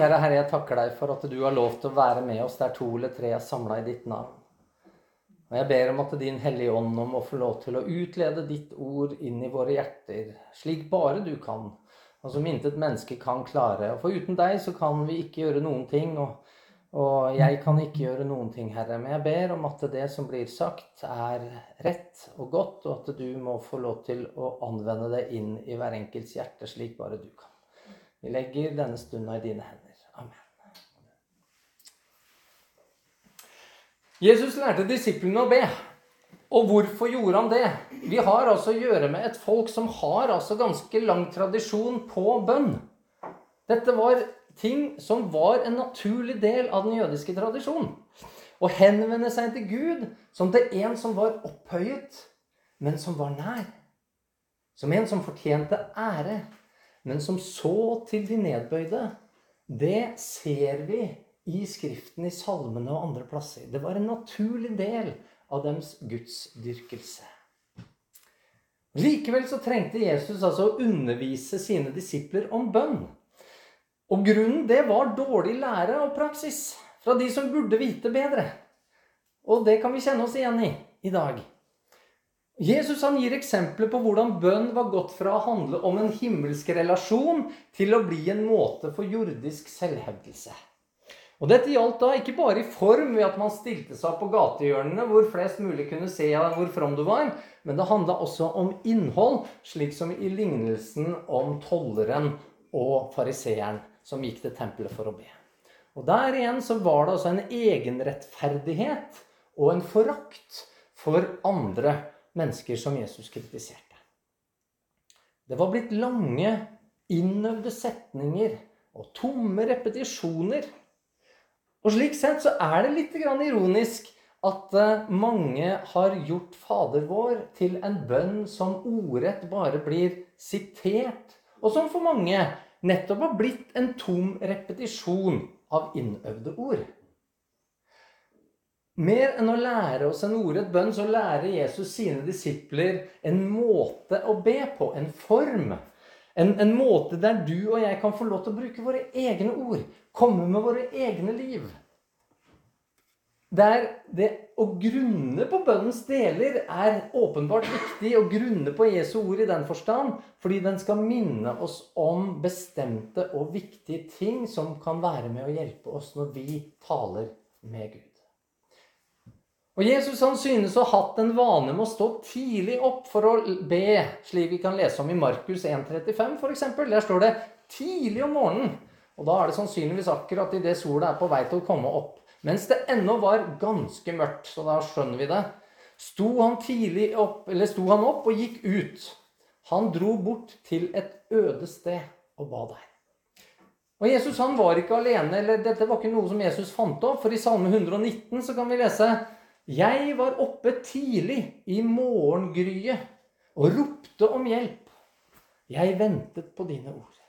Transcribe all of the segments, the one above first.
Kjære Herre, jeg takker deg for at du har lov til å være med oss der to eller tre er samla i ditt navn. Og jeg ber om at Din Hellige Ånd nå må få lov til å utlede ditt ord inn i våre hjerter, slik bare du kan, og som intet menneske kan klare. For uten deg så kan vi ikke gjøre noen ting, og, og jeg kan ikke gjøre noen ting, Herre. Men jeg ber om at det som blir sagt, er rett og godt, og at du må få lov til å anvende det inn i hver enkelts hjerte, slik bare du kan. Vi legger denne stunda i dine hender. Jesus lærte disiplene å be. Og hvorfor gjorde han det? Vi har altså å gjøre med et folk som har altså ganske lang tradisjon på bønn. Dette var ting som var en naturlig del av den jødiske tradisjonen. Å henvende seg til Gud som til en som var opphøyet, men som var nær. Som en som fortjente ære, men som så til de nedbøyde. Det ser vi i Skriften, i salmene og andre plasser. Det var en naturlig del av deres gudsdyrkelse. Likevel så trengte Jesus altså å undervise sine disipler om bønn. Og grunnen det var dårlig lære og praksis fra de som burde vite bedre. Og det kan vi kjenne oss igjen i i dag. Jesus han gir eksempler på hvordan bønn var gått fra å handle om en himmelsk relasjon til å bli en måte for jordisk selvhevdelse. Og Dette gjaldt da ikke bare i form ved at man stilte seg på gatehjørnene hvor flest mulig kunne se hvor from du var, men det handla også om innhold, slik som i lignelsen om tolleren og fariseeren som gikk til tempelet for å be. Og Der igjen så var det altså en egenrettferdighet og en forakt for andre mennesker som Jesus kritiserte. Det var blitt lange, innøvde setninger og tomme repetisjoner og slik sett så er det litt ironisk at eh, mange har gjort Fader vår til en bønn som ordrett bare blir sitert, og som for mange nettopp har blitt en tom repetisjon av innøvde ord. Mer enn å lære oss en ordrett bønn, så lærer Jesus sine disipler en måte å be på, en form. En, en, måte der du og jeg kan få lov til å bruke våre egne ord. Komme med våre egne liv. Der det å grunne på bønnens deler er åpenbart viktig. Å grunne på Jesu ord i den forstand, fordi den skal minne oss om bestemte og viktige ting som kan være med å hjelpe oss når vi taler med Gud. Og Jesus han synes å ha hatt en vane med å stå tidlig opp for å be, slik vi kan lese om i Markus 1,35 f.eks. Der står det 'tidlig om morgenen'. Og da er det sannsynligvis akkurat idet sola er på vei til å komme opp. Mens det ennå var ganske mørkt, så da skjønner vi det, sto han, opp, sto han opp og gikk ut. Han dro bort til et øde sted og ba der. Og Jesus han var ikke alene, eller dette var ikke noe som Jesus fant opp. For i Salme 119 så kan vi lese jeg var oppe tidlig i morgengryet og ropte om hjelp. Jeg ventet på dine ord.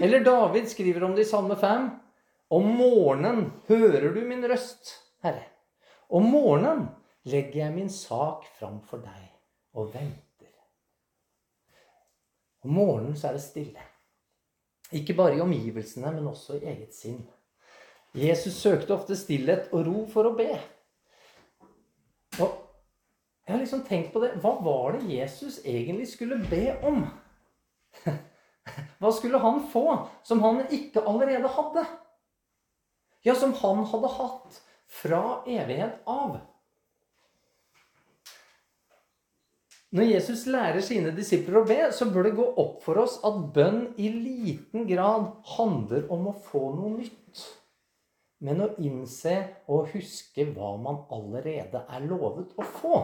Eller David skriver om det i Salme 5. Om morgenen hører du min røst, Herre. Om morgenen legger jeg min sak fram for deg og venter. Om morgenen så er det stille. Ikke bare i omgivelsene, men også i eget sinn. Jesus søkte ofte stillhet og ro for å be. Jeg har liksom tenkt på det. Hva var det Jesus egentlig skulle be om? Hva skulle han få som han ikke allerede hadde? Ja, som han hadde hatt fra evighet av. Når Jesus lærer sine disipler å be, så bør det gå opp for oss at bønn i liten grad handler om å få noe nytt men å innse og huske hva man allerede er lovet å få.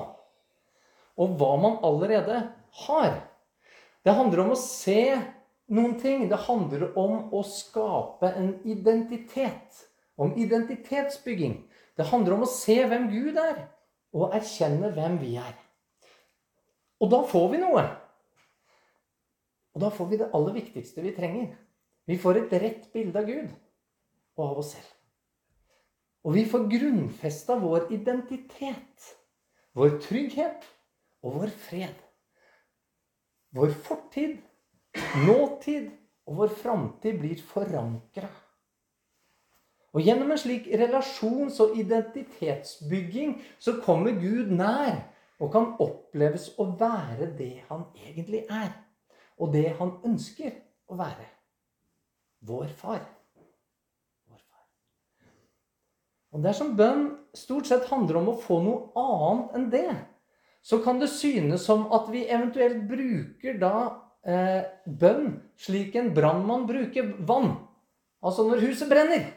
Og hva man allerede har. Det handler om å se noen ting. Det handler om å skape en identitet. Om identitetsbygging. Det handler om å se hvem Gud er, og erkjenne hvem vi er. Og da får vi noe. Og da får vi det aller viktigste vi trenger. Vi får et rett bilde av Gud og av oss selv. Og vi får grunnfesta vår identitet, vår trygghet og vår fred. Vår fortid, nåtid og vår framtid blir forankra Og gjennom en slik relasjons- og identitetsbygging så kommer Gud nær og kan oppleves å være det han egentlig er. Og det han ønsker å være. Vår far. Vår far. Og dersom bønn stort sett handler om å få noe annet enn det, så kan det synes som at vi eventuelt bruker da eh, bønn slik en brannmann bruker vann. Altså når huset brenner.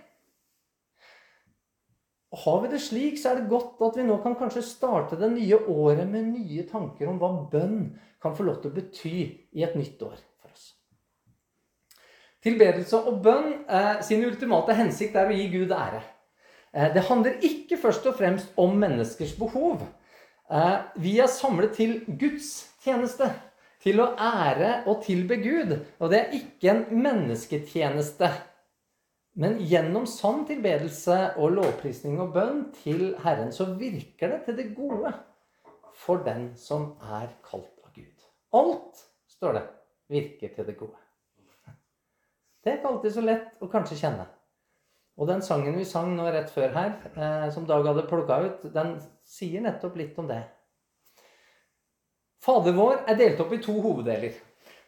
Har vi det slik, så er det godt at vi nå kan kanskje starte det nye året med nye tanker om hva bønn kan få lov til å bety i et nytt år for oss. Tilbedelse og bønn eh, sin ultimate hensikt er å gi Gud ære. Eh, det handler ikke først og fremst om menneskers behov. Eh, vi er samlet til Guds tjeneste. Til å ære og tilbe Gud. Og det er ikke en mennesketjeneste. Men gjennom sann tilbedelse og lovprisning og bønn til Herren, så virker det til det gode for den som er kalt av Gud. Alt, står det, virker til det gode. Det er ikke alltid så lett å kanskje kjenne. Og den sangen vi sang nå rett før her, eh, som Dag hadde plukka ut, den sier nettopp litt om det. Fader vår er delt opp i to hoveddeler.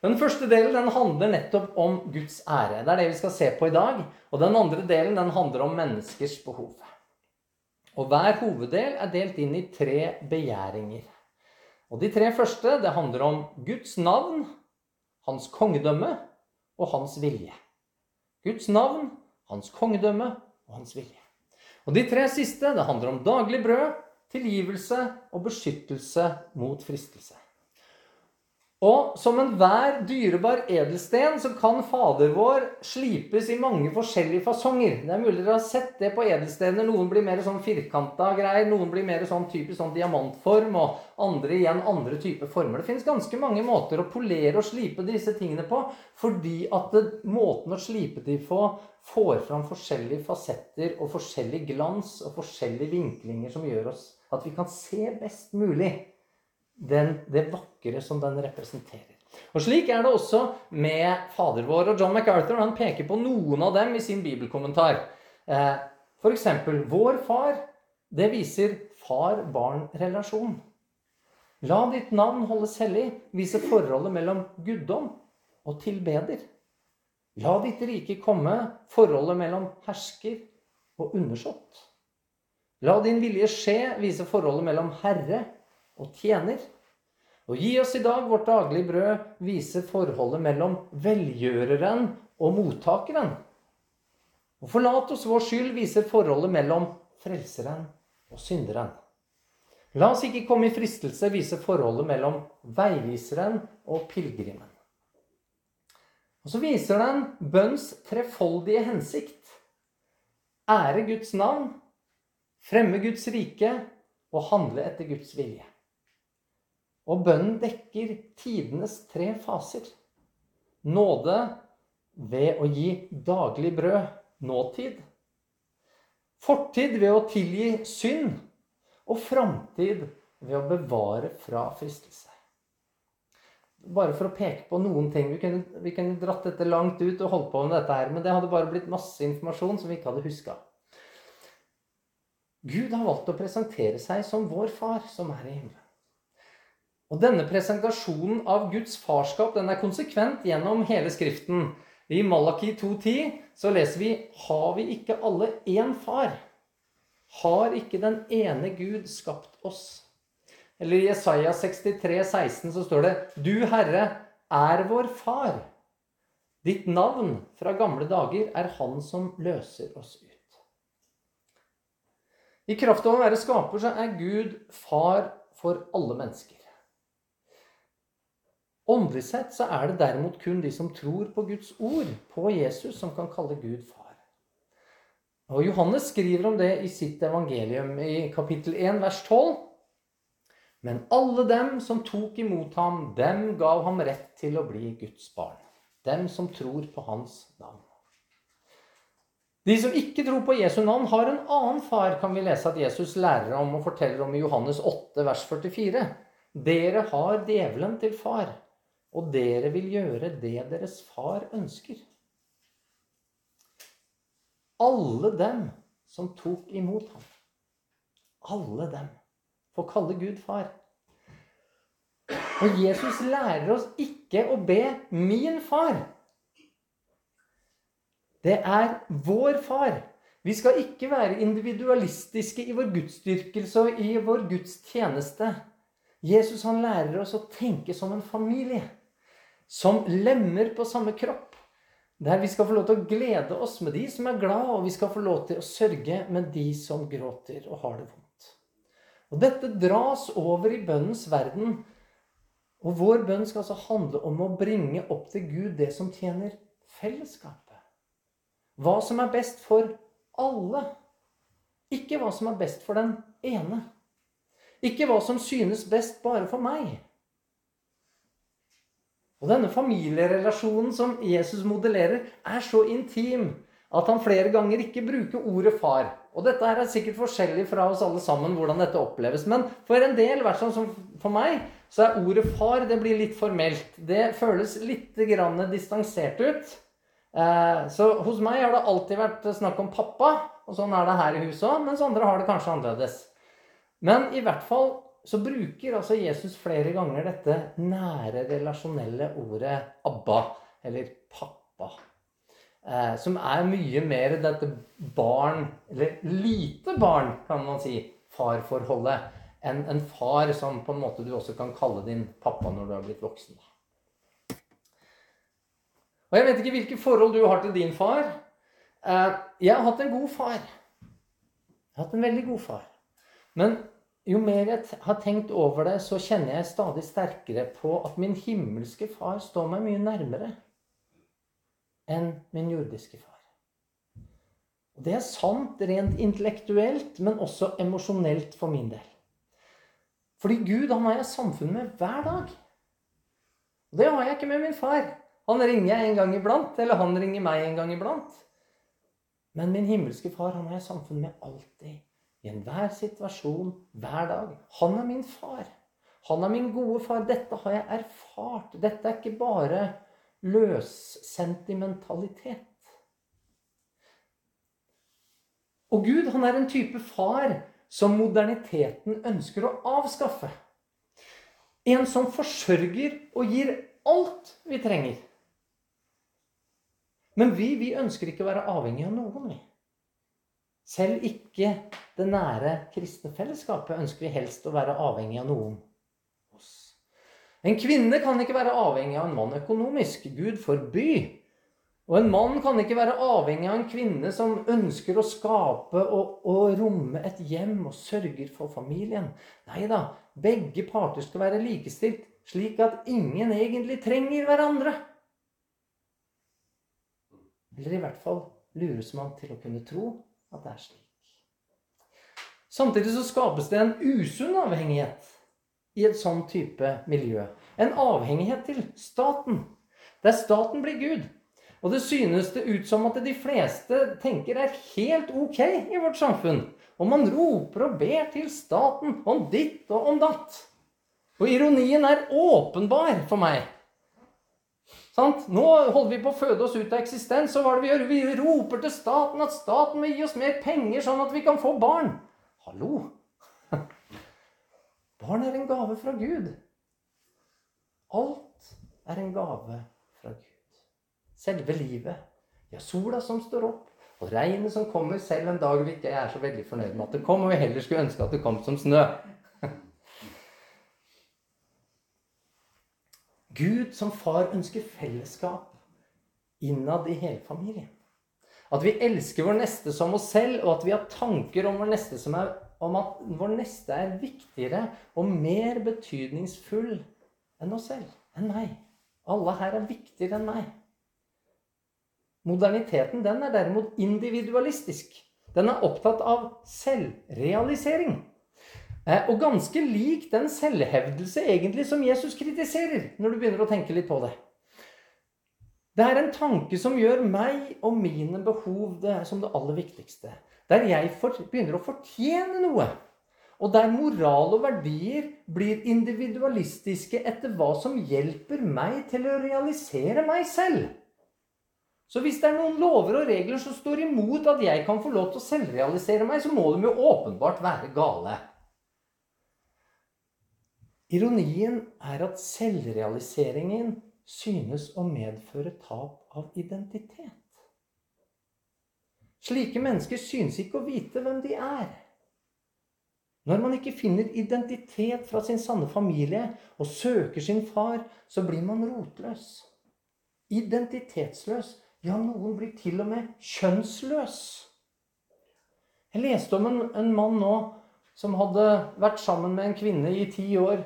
Den første delen den handler nettopp om Guds ære. Det er det vi skal se på i dag. Og den andre delen den handler om menneskers behov. Og hver hoveddel er delt inn i tre begjæringer. Og De tre første det handler om Guds navn, hans kongedømme og hans vilje. Guds navn, hans kongedømme og hans vilje. Og De tre siste det handler om daglig brød, tilgivelse og beskyttelse mot fristelse. Og som enhver dyrebar edelsten så kan Fader vår slipes i mange forskjellige fasonger. Det er mulig dere har sett det på edelstener. Noen blir mer sånn firkanta greier, noen blir mer sånn typisk sånn diamantform, og andre igjen andre typer former. Det finnes ganske mange måter å polere og slipe disse tingene på, fordi at det, måten å slipe de på får fram forskjellige fasetter og forskjellig glans og forskjellige vinklinger som gjør oss at vi kan se best mulig den, det vakre som den representerer. Og Slik er det også med Fader vår. Og John MacArthur han peker på noen av dem i sin bibelkommentar. Eh, F.eks.: Vår far. Det viser far-barn-relasjon. La ditt navn holdes hellig viser forholdet mellom guddom og tilbeder. La ditt rike komme forholdet mellom hersker og undersått. La din vilje skje viser forholdet mellom herre og tjener. Og gi oss i dag vårt daglige brød, viser forholdet mellom velgjøreren og mottakeren. Og forlat oss vår skyld, viser forholdet mellom frelseren og synderen. La oss ikke komme i fristelse, viser forholdet mellom veiviseren og pilegrimen. Og så viser den bønns trefoldige hensikt. Ære Guds navn, fremme Guds rike og handle etter Guds vilje. Og bønnen dekker tidenes tre faser. Nåde ved å gi daglig brød, nåtid. Fortid ved å tilgi synd. Og framtid ved å bevare fra fristelse. Bare for å peke på noen ting. Vi kunne, vi kunne dratt dette langt ut og holdt på med dette her, men det hadde bare blitt masse informasjon som vi ikke hadde huska. Gud har valgt å presentere seg som vår far som er i himmelen. Og denne presentasjonen av Guds farskap den er konsekvent gjennom hele Skriften. I Malaki 2,10 så leser vi Har vi ikke alle én far? Har ikke den ene Gud skapt oss? Eller i Jesaja 63, 16 så står det Du, Herre, er vår far. Ditt navn fra gamle dager er Han som løser oss ut. I kraft av å være skaper så er Gud far for alle mennesker. Åndelig sett så er det derimot kun de som tror på Guds ord, på Jesus, som kan kalle Gud far. Og Johannes skriver om det i sitt evangelium i kapittel 1, vers 12. Men alle dem som tok imot ham, dem gav ham rett til å bli Guds barn. Dem som tror på hans navn. De som ikke tror på Jesu navn, har en annen far, kan vi lese at Jesus lærer om og forteller om i Johannes 8, vers 44. Dere har djevelen til far og dere vil gjøre det deres far ønsker. alle dem som tok imot ham. Alle dem får kalle Gud far. Og Jesus lærer oss ikke å be 'min far'. Det er vår far. Vi skal ikke være individualistiske i vår gudsdyrkelse og i vår gudstjeneste. Jesus han lærer oss å tenke som en familie. Som lemmer på samme kropp. Der vi skal få lov til å glede oss med de som er glad, og vi skal få lov til å sørge med de som gråter og har det vondt. Og Dette dras over i bønnens verden. Og vår bønn skal altså handle om å bringe opp til Gud det som tjener fellesskapet. Hva som er best for alle. Ikke hva som er best for den ene. Ikke hva som synes best bare for meg. Og denne familierelasjonen som Jesus modellerer, er så intim at han flere ganger ikke bruker ordet far. Og dette er sikkert forskjellig fra oss alle sammen hvordan dette oppleves. Men for en del, hvert fall som for meg, så er ordet far det blir litt formelt. Det føles litt grann distansert ut. Eh, så hos meg har det alltid vært snakk om pappa, og sånn er det her i huset òg. Mens andre har det kanskje annerledes. Men i hvert fall så bruker altså Jesus flere ganger dette nære, relasjonelle ordet 'Abba', eller 'pappa'. Eh, som er mye mer dette barn, eller lite barn, kan man si, farforholdet, enn en far som på en måte du også kan kalle din pappa når du har blitt voksen. Og jeg vet ikke hvilke forhold du har til din far. Eh, jeg har hatt en god far. Jeg har hatt en veldig god far. Men jo mer jeg har tenkt over det, så kjenner jeg stadig sterkere på at min himmelske far står meg mye nærmere enn min jordiske far. Og Det er sant rent intellektuelt, men også emosjonelt for min del. Fordi Gud han har jeg samfunn med hver dag. Og det har jeg ikke med min far. Han ringer jeg en gang iblant, eller han ringer meg en gang iblant. Men min himmelske far han har jeg samfunn med alltid i enhver situasjon, hver dag. Han er min far. Han er min gode far. Dette har jeg erfart. Dette er ikke bare løssentimentalitet. Og Gud, han er en type far som moderniteten ønsker å avskaffe. En som forsørger og gir alt vi trenger. Men vi, vi ønsker ikke å være avhengig av noen, vi. Selv ikke det nære kristne fellesskapet ønsker vi helst å være avhengig av noen oss. En kvinne kan ikke være avhengig av en mann økonomisk. Gud forby. Og en mann kan ikke være avhengig av en kvinne som ønsker å skape og, og romme et hjem og sørger for familien. Nei da, begge parter skal være likestilt, slik at ingen egentlig trenger hverandre. Eller i hvert fall lures man til å kunne tro at det er slik. Samtidig så skapes det en usunn avhengighet i et sånn type miljø. En avhengighet til staten, der staten blir Gud. Og det synes det ut som at de fleste tenker er helt ok i vårt samfunn. Og man roper og ber til staten om ditt og om datt. Og ironien er åpenbar for meg. Sant? Nå holder vi på å føde oss ut av eksistens. Så hva er det vi gjør? Vi roper til staten at staten må gi oss mer penger, sånn at vi kan få barn. Hallo! Barn er en gave fra Gud. Alt er en gave fra Gud. Selve livet. Ja, sola som står opp, og regnet som kommer selv en dag vi ikke er så veldig fornøyd med at det kom, og vi heller skulle ønske at det kom som snø. Gud som far ønsker fellesskap innad i hele familien. At vi elsker vår neste som oss selv, og at vi har tanker om, vår neste er, om at vår neste er viktigere og mer betydningsfull enn oss selv. Enn meg. Alle her er viktigere enn meg. Moderniteten den er derimot individualistisk. Den er opptatt av selvrealisering. Eh, og ganske lik den selvhevdelse egentlig som Jesus kritiserer, når du begynner å tenke litt på det. Det er en tanke som gjør meg og mine behov det, som det aller viktigste. Der jeg begynner å fortjene noe. Og der moral og verdier blir individualistiske etter hva som hjelper meg til å realisere meg selv. Så hvis det er noen lover og regler som står imot at jeg kan få lov til å selvrealisere meg, så må de jo åpenbart være gale. Ironien er at selvrealiseringen synes å medføre tap av identitet. Slike mennesker synes ikke å vite hvem de er. Når man ikke finner identitet fra sin sanne familie og søker sin far, så blir man rotløs. Identitetsløs. Ja, noen blir til og med kjønnsløs. Jeg leste om en, en mann nå som hadde vært sammen med en kvinne i ti år.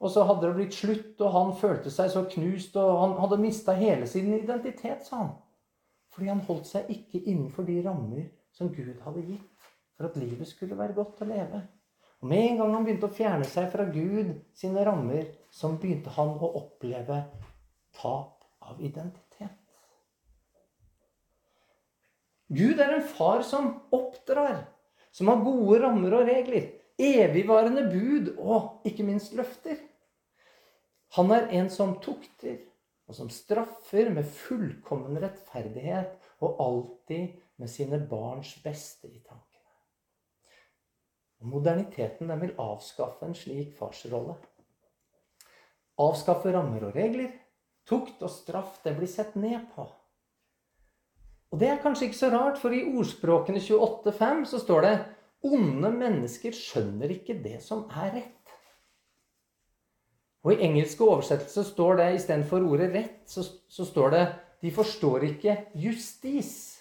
Og så hadde det blitt slutt, og han følte seg så knust, og han hadde mista hele sin identitet, sa han. Fordi han holdt seg ikke innenfor de rammer som Gud hadde gitt for at livet skulle være godt å leve. Og Med en gang han begynte å fjerne seg fra Gud sine rammer, så begynte han å oppleve tap av identitet. Gud er en far som oppdrar, som har gode rammer og regler, evigvarende bud og ikke minst løfter. Han er en som tukter, og som straffer med fullkommen rettferdighet og alltid med sine barns beste i tankene. Og moderniteten vil avskaffe en slik farsrolle. Avskaffe rammer og regler. Tukt og straff det blir sett ned på. Og det er kanskje ikke så rart, for i ordspråkene 28.5 så står det Onde mennesker skjønner ikke det som er rett. Og I engelske oversettelser står det istedenfor ordet 'rett', så, så, står det 'de forstår ikke justis'.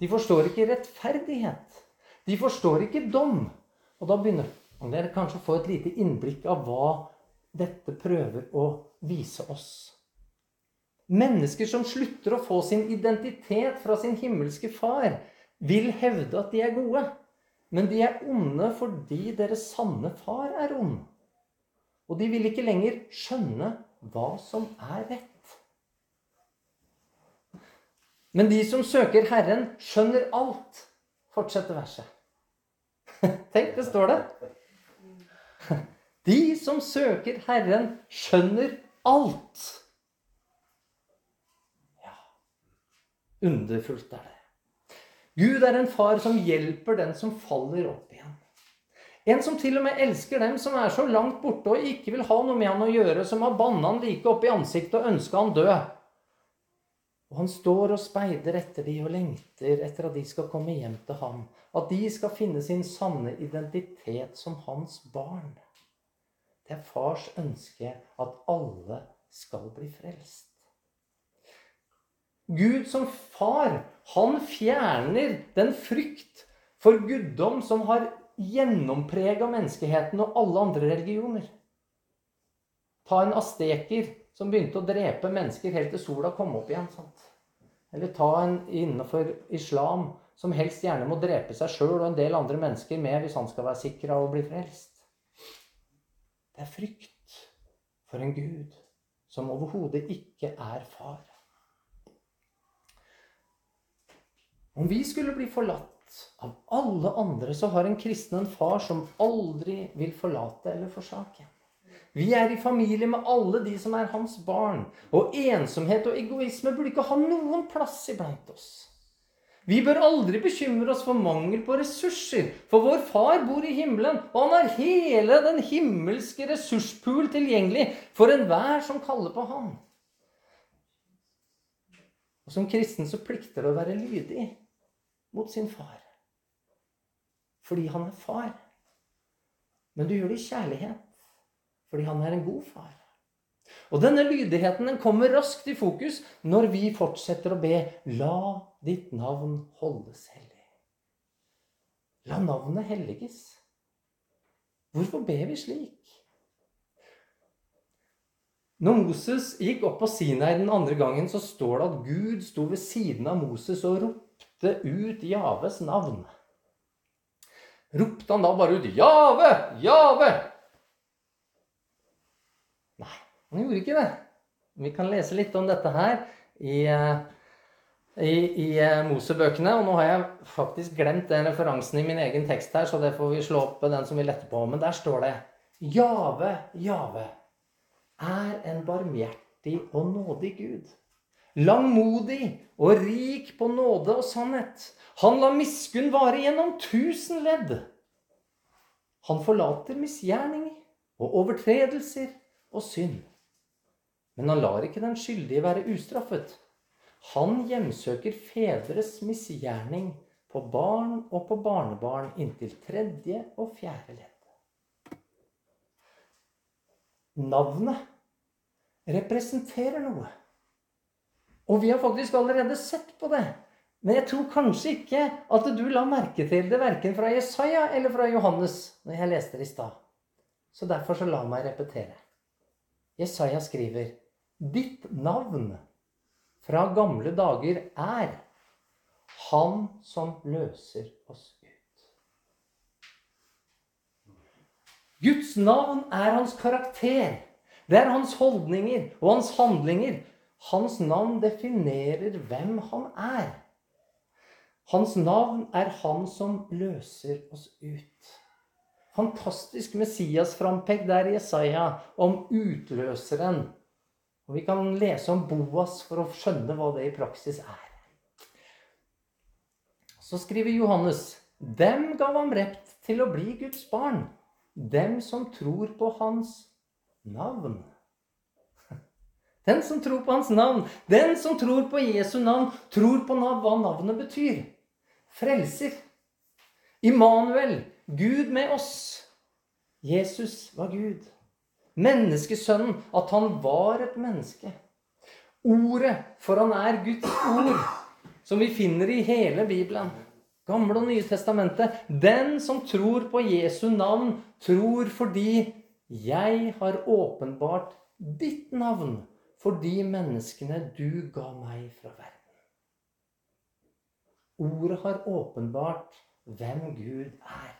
De forstår ikke rettferdighet. De forstår ikke dom. Og da begynner dere kanskje å få et lite innblikk av hva dette prøver å vise oss. Mennesker som slutter å få sin identitet fra sin himmelske far, vil hevde at de er gode. Men de er onde fordi deres sanne far er ond. Og de vil ikke lenger skjønne hva som er rett. Men de som søker Herren, skjønner alt, fortsetter verset. Tenk, det står det. De som søker Herren, skjønner alt. Ja, underfullt er det. Gud er en far som hjelper den som faller opp igjen. En som til og med elsker dem som er så langt borte og ikke vil ha noe med han å gjøre, som har banna han like opp i ansiktet og ønska han død. Og han står og speider etter de og lengter etter at de skal komme hjem til ham. At de skal finne sin sanne identitet som hans barn. Det er fars ønske at alle skal bli frelst. Gud som far, han fjerner den frykt for guddom som har gjennomprega menneskeheten og alle andre religioner. Ta en asteker som begynte å drepe mennesker helt til sola kom opp igjen. Sant? Eller ta en innenfor islam som helst gjerne må drepe seg sjøl og en del andre mennesker med hvis han skal være sikra å bli frelst. Det er frykt for en gud som overhodet ikke er far. Om vi skulle bli forlatt av alle andre så har en kristen en far som aldri vil forlate eller forsake. Vi er i familie med alle de som er hans barn. Og ensomhet og egoisme burde ikke ha noen plass iblant oss. Vi bør aldri bekymre oss for mangel på ressurser, for vår far bor i himmelen, og han har hele den himmelske ressurspool tilgjengelig for enhver som kaller på ham. Og Som kristen så plikter det å være lydig mot sin far. Fordi han er far. Men du gjør det i kjærlighet fordi han er en god far. Og denne lydigheten den kommer raskt i fokus når vi fortsetter å be La ditt navn holdes hellig. La navnet helliges. Hvorfor ber vi slik? Når Moses gikk opp på Sinai den andre gangen, så står det at Gud sto ved siden av Moses og ropte ut Javes navn. Ropte han da bare ut 'Jave! Jave!' Nei, han gjorde ikke det. Vi kan lese litt om dette her i, i, i eh, Mosebøkene. Og nå har jeg faktisk glemt den referansen i min egen tekst her, så det får vi slå opp den som vil etterpå. Men der står det 'Jave, Jave' er en barmhjertig og nådig Gud. Langmodig og rik på nåde og sannhet. Han lar miskunn vare gjennom tusen ledd. Han forlater misgjerninger og overtredelser og synd. Men han lar ikke den skyldige være ustraffet. Han hjemsøker fedres misgjerning på barn og på barnebarn inntil tredje og fjerde ledd. Navnet representerer noe. Og vi har faktisk allerede sett på det. Men jeg tror kanskje ikke at du la merke til det verken fra Jesaja eller fra Johannes når jeg leste det i stad. Så derfor så la meg repetere. Jesaja skriver Ditt navn fra gamle dager er Han som løser oss ut. Guds navn er hans karakter. Det er hans holdninger og hans handlinger. Hans navn definerer hvem han er. Hans navn er Han som løser oss ut. Fantastisk Messias-frampek der i Jesaja om utløseren. Og Vi kan lese om Boas for å skjønne hva det i praksis er. Så skriver Johannes Dem gav ham rett til å bli Guds barn. Dem som tror på hans navn. Den som tror på hans navn, den som tror på Jesu navn, tror på hva navnet betyr frelser. Immanuel, Gud med oss. Jesus var Gud. Menneskesønnen, at han var et menneske. Ordet, for han er Guds ord, som vi finner i hele Bibelen. Gamle og Nye testamentet. Den som tror på Jesu navn, tror fordi jeg har åpenbart ditt navn for de menneskene du ga meg fra verden. Ordet har åpenbart hvem Gud er.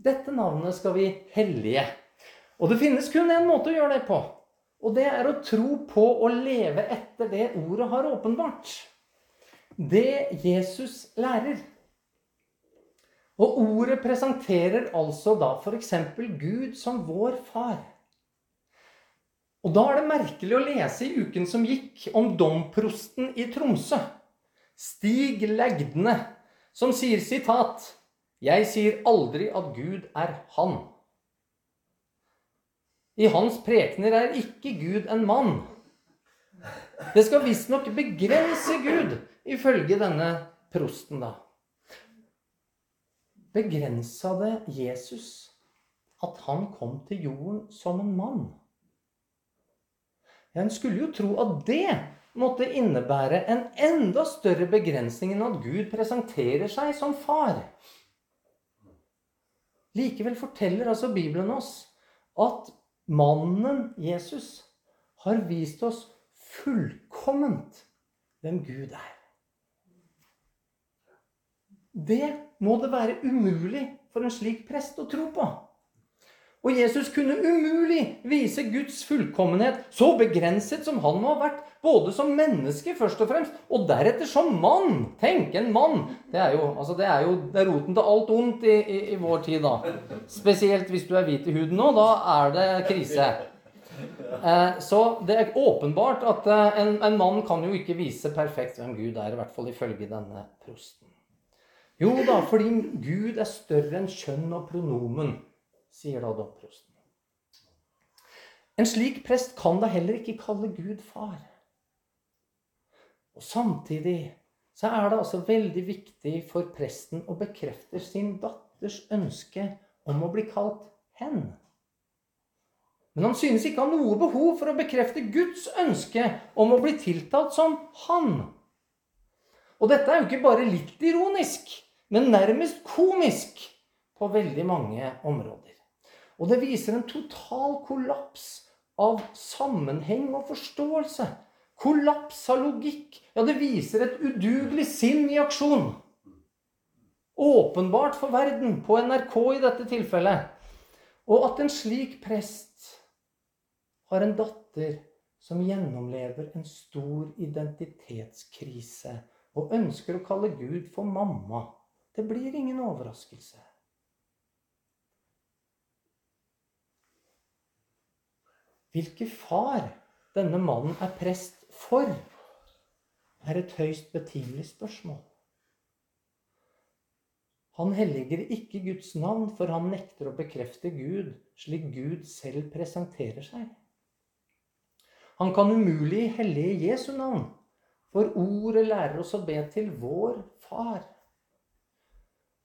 Dette navnet skal vi hellige. Og det finnes kun én måte å gjøre det på. Og det er å tro på og leve etter det ordet har åpenbart. Det Jesus lærer. Og ordet presenterer altså da f.eks. Gud som vår far. Og da er det merkelig å lese i uken som gikk, om domprosten i Tromsø, Stig Legdne, som sier sitat Jeg sier aldri at Gud er Han. I hans prekener er ikke Gud en mann. Det skal visstnok begrense Gud, ifølge denne prosten, da. Begrensa det Jesus at han kom til jorden som en mann? En skulle jo tro at det måtte innebære en enda større begrensning enn at Gud presenterer seg som far. Likevel forteller altså Bibelen oss at mannen Jesus har vist oss fullkomment hvem Gud er. Det må det være umulig for en slik prest å tro på. Og Jesus kunne umulig vise Guds fullkommenhet, så begrenset som han må ha vært, både som menneske først og fremst, og deretter som mann. Tenk, en mann! Det er jo, altså det er jo det er roten til alt ondt i, i, i, vår tid, da. Spesielt hvis du er hvit i huden nå. Da er det krise. Eh, så det er åpenbart at eh, en, en, mann kan jo ikke vise perfekt hvem Gud er, i hvert fall ifølge denne prosten. Jo da, fordi Gud er større enn kjønn og pronomen sier da domprosten. En slik prest kan da heller ikke kalle Gud far. Og samtidig så er det altså veldig viktig for presten å bekrefte sin datters ønske om å bli kalt hen. Men han synes ikke ha noe behov for å bekrefte Guds ønske om å bli tiltalt som han. Og dette er jo ikke bare litt ironisk, men nærmest komisk på veldig mange områder. Og det viser en total kollaps av sammenheng og forståelse. Kollaps av logikk. Ja, det viser et udugelig sinn i aksjon. Åpenbart for verden, på NRK i dette tilfellet. Og at en slik prest har en datter som gjennomlever en stor identitetskrise og ønsker å kalle Gud for mamma. Det blir ingen overraskelse. Hvilken far denne mannen er prest for, er et høyst betimelig spørsmål. Han helliger ikke Guds navn, for han nekter å bekrefte Gud slik Gud selv presenterer seg. Han kan umulig hellige Jesu navn, for ordet lærer oss å be til vår Far.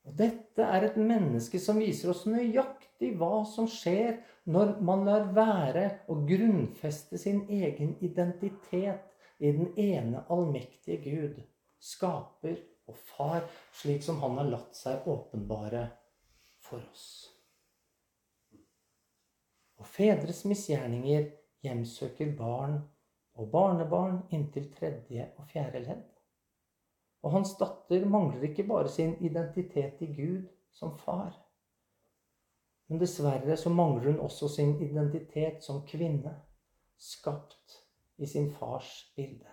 Og dette er et menneske som viser oss nøyaktig hva som skjer når man lar være å grunnfeste sin egen identitet i den ene allmektige Gud, skaper og far, slik som han har latt seg åpenbare for oss. Og fedres misgjerninger hjemsøker barn og barnebarn inntil tredje og fjerde ledd. Og hans datter mangler ikke bare sin identitet i Gud som far. Men dessverre så mangler hun også sin identitet som kvinne, skapt i sin fars bilde.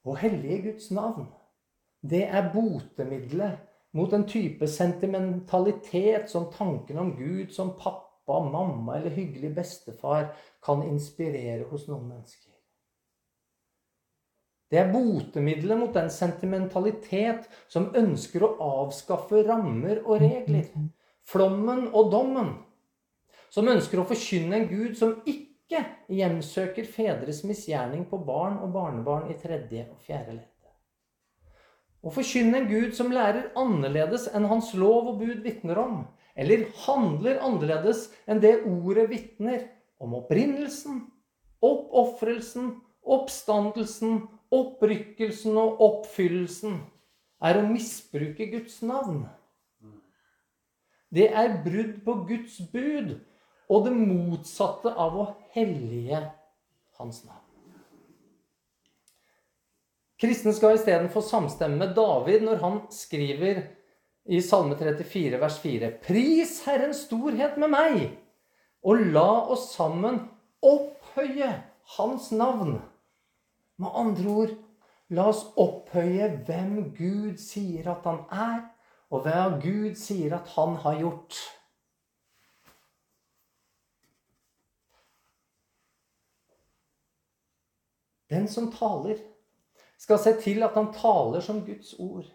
Å hellige Guds navn, det er botemiddelet mot en type sentimentalitet som tanken om Gud som pappa, mamma eller hyggelig bestefar kan inspirere hos noen mennesker. Det er botemiddelet mot den sentimentalitet som ønsker å avskaffe rammer og regler. Flommen og dommen. Som ønsker å forkynne en Gud som ikke hjemsøker fedres misgjerning på barn og barnebarn i tredje og fjerde ledd. Å forkynne en Gud som lærer annerledes enn hans lov og bud vitner om eller handler annerledes enn det ordet vitner om opprinnelsen, oppofrelsen, oppstandelsen, opprykkelsen og oppfyllelsen, er å misbruke Guds navn. Det er brudd på Guds bud og det motsatte av å hellige Hans navn. Kristne skal istedenfor samstemme med David når han skriver i Salme 34, vers 4.: Pris Herrens storhet med meg, og la oss sammen opphøye Hans navn. Med andre ord, la oss opphøye hvem Gud sier at han er, og hva Gud sier at han har gjort. Den som taler, skal se til at han taler som Guds ord.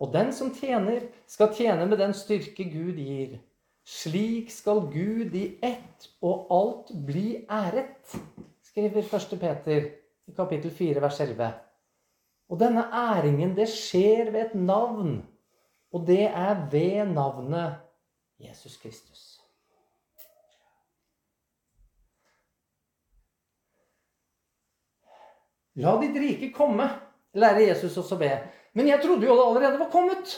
Og den som tjener, skal tjene med den styrke Gud gir. Slik skal Gud i ett og alt bli æret, skriver 1. Peter i kapittel 4, vers 11. Og denne æringen, det skjer ved et navn. Og det er ved navnet Jesus Kristus. La ditt rike komme, lærer Jesus også be. Men jeg trodde jo det allerede var kommet.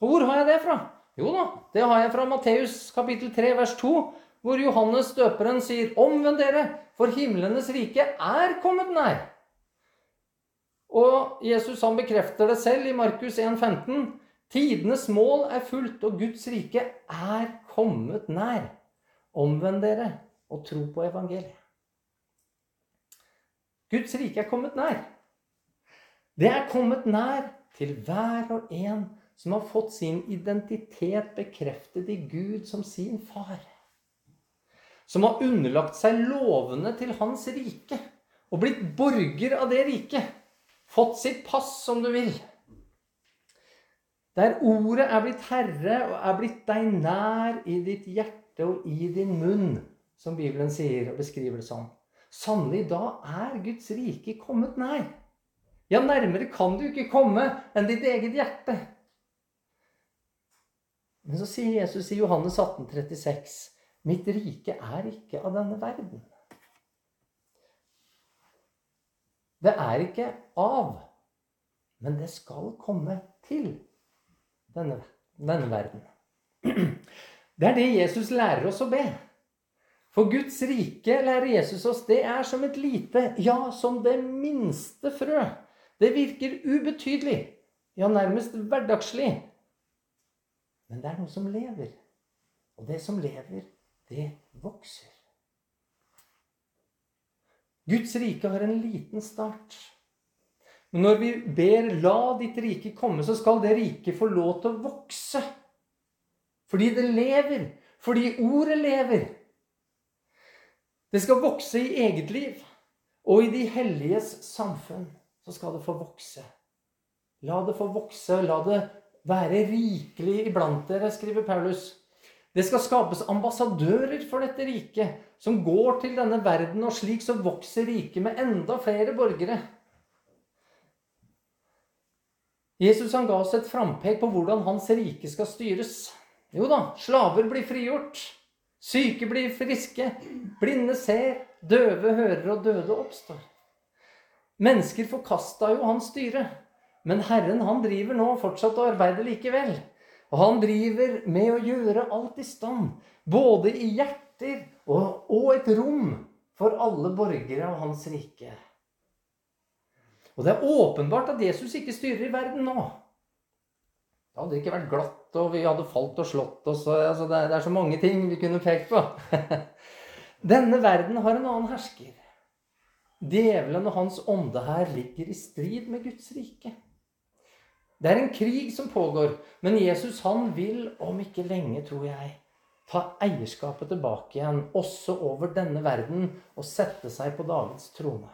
Og hvor har jeg det fra? Jo da, det har jeg fra Matteus kapittel 3 vers 2, hvor Johannes døperen sier, 'Omvend dere, for himlenes rike er kommet nær'. Og Jesus han bekrefter det selv i Markus 1,15. Tidenes mål er fullt, og Guds rike er kommet nær. Omvend dere og tro på evangeliet. Guds rike er kommet nær. Det er kommet nær til hver og en som har fått sin identitet bekreftet i Gud som sin far. Som har underlagt seg lovene til hans rike og blitt borger av det riket. Fått sitt pass, som du vil. Der ordet er blitt herre og er blitt deg nær i ditt hjerte og i din munn, som Bibelen sier og beskriver det sånn. Sannelig, da er Guds rike kommet nær. Ja, nærmere kan du ikke komme enn ditt eget hjerte. Men så sier Jesus i Johannes 18, 36, Mitt rike er ikke av denne verden. Det er ikke av, men det skal komme til denne, denne verden. Det er det Jesus lærer oss å be. For Guds rike, lærer Jesus oss, det er som et lite, ja, som det minste frø det virker ubetydelig, ja, nærmest hverdagslig. Men det er noe som lever. Og det som lever, det vokser. Guds rike har en liten start. Men når vi ber 'la ditt rike komme', så skal det riket få lov til å vokse. Fordi det lever. Fordi ordet lever. Det skal vokse i eget liv. Og i de helliges samfunn så skal det få vokse. La det få vokse. La det være rikelig iblant dere, skriver Paulus. Det skal skapes ambassadører for dette riket, som går til denne verden, og slik så vokser riket med enda flere borgere. Jesus han ga oss et frampek på hvordan hans rike skal styres. Jo da, slaver blir frigjort. Syke blir friske. Blinde ser. Døve hører, og døde oppstår. Mennesker forkasta jo hans styre. Men Herren han driver nå fortsatt og arbeider likevel. Og han driver med å gjøre alt i stand, både i hjerter og, og et rom for alle borgere av hans rike. Og det er åpenbart at Jesus ikke styrer i verden nå. Det hadde ikke vært glatt, og vi hadde falt og slått oss. Altså, det, det er så mange ting vi kunne pekt på. Denne verden har en annen hersker. Djevelen og hans ånde her ligger i strid med Guds rike. Det er en krig som pågår, men Jesus han vil om ikke lenge, tror jeg, ta eierskapet tilbake igjen, også over denne verden, og sette seg på Davids trone.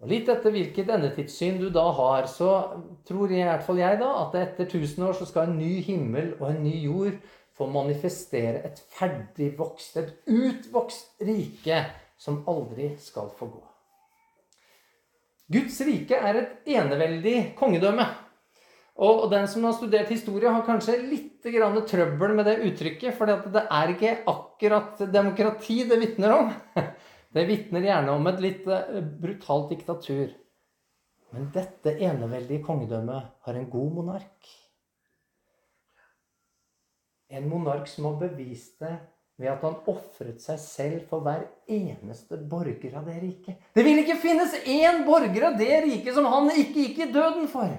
Og Litt etter hvilket endetidssyn du da har, så tror jeg, i hvert fall jeg da, at etter tusen år så skal en ny himmel og en ny jord få manifestere et ferdig vokst, et utvokst rike som aldri skal få gå. Guds rike er et eneveldig kongedømme. Og den som har studert historie, har kanskje litt trøbbel med det uttrykket. For det er ikke akkurat demokrati det vitner om. Det vitner gjerne om et litt eh, brutalt diktatur. Men dette eneveldige kongedømmet har en god monark. En monark som har bevist det ved at han ofret seg selv for hver eneste borger av det riket. Det vil ikke finnes én borger av det riket som han ikke gikk i døden for.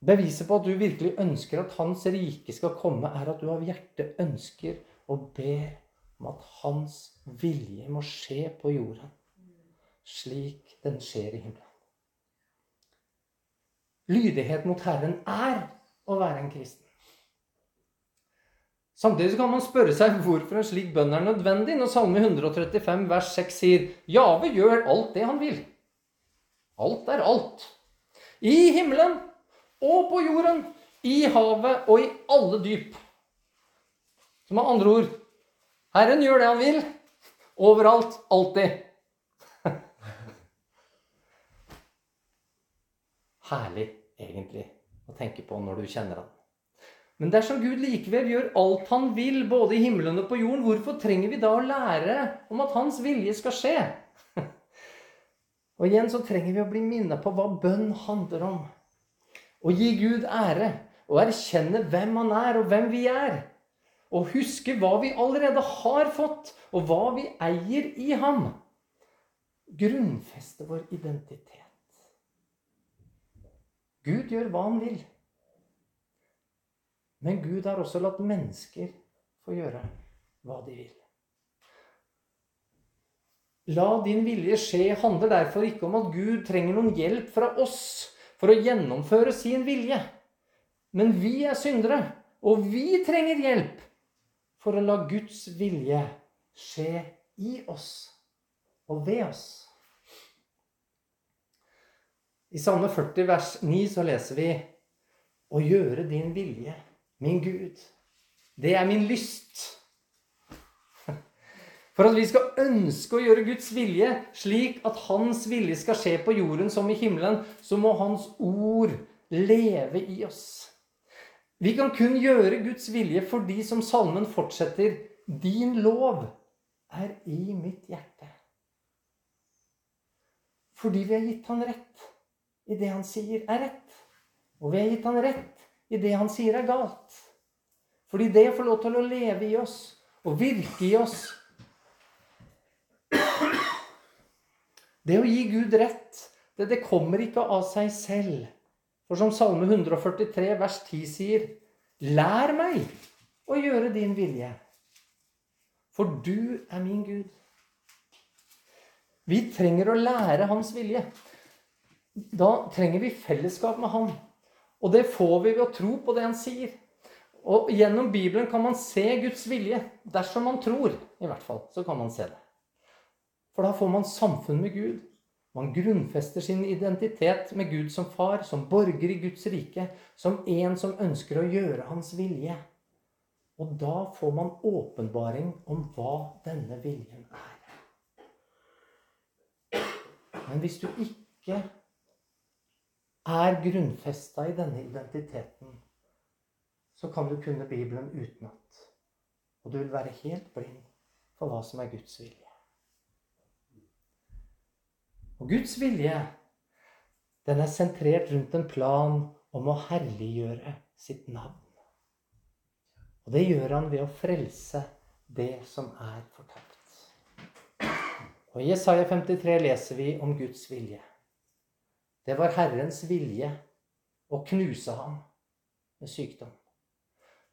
Beviset på at du virkelig ønsker at hans rike skal komme, er at du av hjertet ønsker og ber om at hans vilje må skje på jorden, slik den skjer i himmelen. Lydighet mot Herren er å være en kristen. Samtidig kan man spørre seg hvorfor en slik bønn er nødvendig når Salme 135 vers 6 sier Jave gjør alt det han vil. Alt er alt. I himmelen og på jorden, i havet og i alle dyp. Så med andre ord Herren gjør det han vil. Overalt. Alltid. Herlig egentlig å tenke på når du kjenner han. Men dersom Gud likevel gjør alt han vil, både i himmelen og på jorden, hvorfor trenger vi da å lære om at hans vilje skal skje? Og igjen så trenger vi å bli minnet på hva bønn handler om. Å gi Gud ære og erkjenne hvem han er, og hvem vi er. Og huske hva vi allerede har fått, og hva vi eier i ham. Grunnfeste vår identitet. Gud gjør hva han vil. Men Gud har også latt mennesker få gjøre hva de vil. La din vilje skje handler derfor ikke om at Gud trenger noen hjelp fra oss for å gjennomføre sin vilje. Men vi er syndere, og vi trenger hjelp for å la Guds vilje skje i oss og ved oss. I Salme 40 vers 9 så leser vi Å gjøre din vilje, min Gud, det er min lyst. For at vi skal ønske å gjøre Guds vilje slik at Hans vilje skal skje på jorden som i himmelen, så må Hans ord leve i oss. Vi kan kun gjøre Guds vilje fordi, som salmen fortsetter, din lov er i mitt hjerte. Fordi vi har gitt Han rett i det han sier, er rett. Og vi har gitt han rett i det han sier, er galt. Fordi det får lov til å leve i oss og virke i oss. Det å gi Gud rett, det, det kommer ikke av seg selv. For som Salme 143 vers 10 sier, lær meg å gjøre din vilje. For du er min Gud. Vi trenger å lære hans vilje. Da trenger vi fellesskap med Han. Og det får vi ved å tro på det Han sier. Og gjennom Bibelen kan man se Guds vilje. Dersom man tror, i hvert fall, så kan man se det. For da får man samfunn med Gud. Man grunnfester sin identitet med Gud som far, som borger i Guds rike, som en som ønsker å gjøre hans vilje. Og da får man åpenbaring om hva denne viljen er. Men hvis du ikke er grunnfesta i denne identiteten, så kan du kunne Bibelen utenat. Og du vil være helt blind for hva som er Guds vilje. Og Guds vilje, den er sentrert rundt en plan om å herliggjøre sitt navn. Og det gjør han ved å frelse det som er fortapt. Og I Jesaja 53 leser vi om Guds vilje. Det var Herrens vilje å knuse ham med sykdom.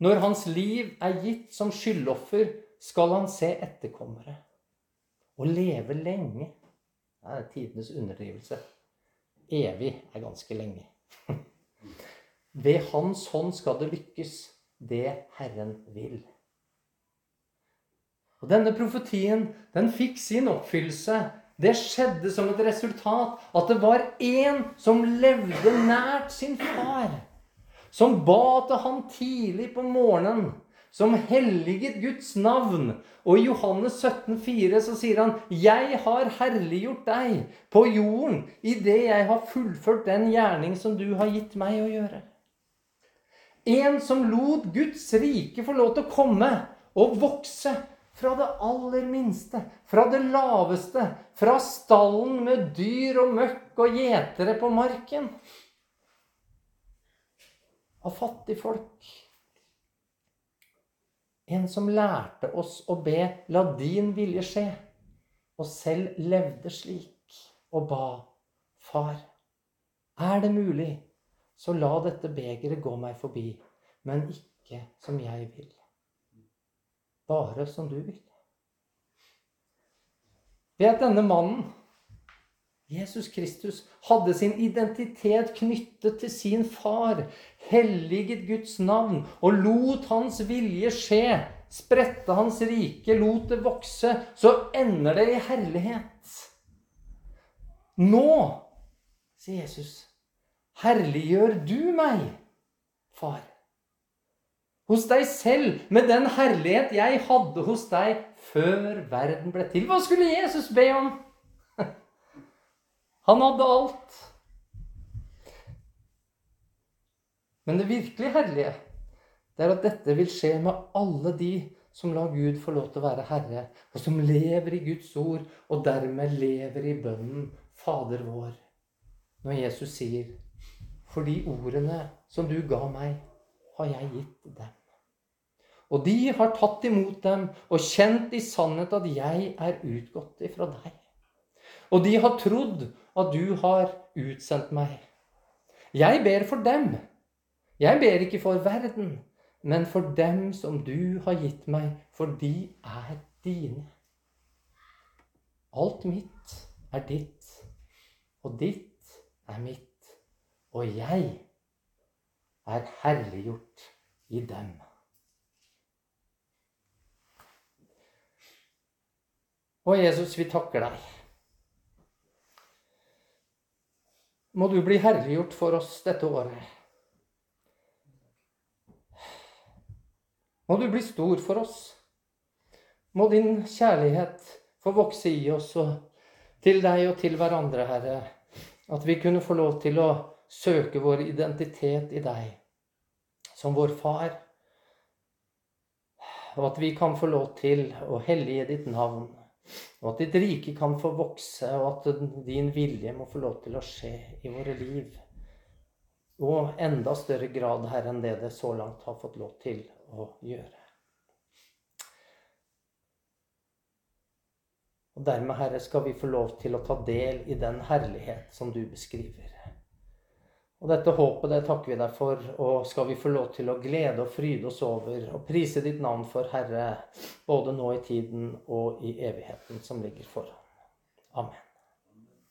Når hans liv er gitt som skyldoffer, skal han se etterkommere og leve lenge. Det er tidenes underdrivelse. Evig er ganske lenge. Ved Hans hånd skal det lykkes, det Herren vil. Og Denne profetien den fikk sin oppfyllelse. Det skjedde som et resultat at det var én som levde nært sin far. Som ba til han tidlig på morgenen som helliget Guds navn. Og i Johannes 17, 17,4 så sier han, 'Jeg har herliggjort deg på jorden idet jeg har fullført den gjerning som du har gitt meg å gjøre.' En som lot Guds rike få lov til å komme og vokse fra det aller minste, fra det laveste, fra stallen med dyr og møkk og gjetere på marken. Av fattigfolk en som lærte oss å be 'La din vilje skje', og selv levde slik og ba 'Far, er det mulig, så la dette begeret gå meg forbi, men ikke som jeg vil, bare som du vil'. Ved at denne mannen, Jesus Kristus, hadde sin identitet knyttet til sin far, helliget Guds navn og lot hans vilje skje, spredte hans rike, lot det vokse, så ender det i herlighet. Nå, sier Jesus, herliggjør du meg, far. Hos deg selv, med den herlighet jeg hadde hos deg før verden ble til. Hva skulle Jesus be om? Han hadde alt. Men det virkelig herlige, det er at dette vil skje med alle de som lar Gud få lov til å være herre, og som lever i Guds ord, og dermed lever i bønnen Fader vår. Når Jesus sier, 'For de ordene som du ga meg, har jeg gitt dem.' Og de har tatt imot dem og kjent i sannhet at jeg er utgått ifra deg. Og de har trodd at du har utsendt meg. Jeg ber for dem jeg ber ikke for verden, men for dem som du har gitt meg, for de er dine. Alt mitt er ditt, og ditt er mitt, og jeg er herliggjort i dem. Og Jesus, vi takker deg. Må du bli herliggjort for oss dette året. Må du bli stor for oss. Må din kjærlighet få vokse i oss og til deg og til hverandre, Herre. At vi kunne få lov til å søke vår identitet i deg som vår far. Og at vi kan få lov til å hellige ditt navn. Og at ditt rike kan få vokse, og at din vilje må få lov til å skje i våre liv. Og enda større grad, Herre, enn det det så langt har fått lov til å gjøre. Og dermed, Herre, skal vi få lov til å ta del i den herlighet som du beskriver. Og dette håpet det takker vi deg for, og skal vi få lov til å glede og fryde oss over og prise ditt navn for, Herre, både nå i tiden og i evigheten som ligger foran. Amen.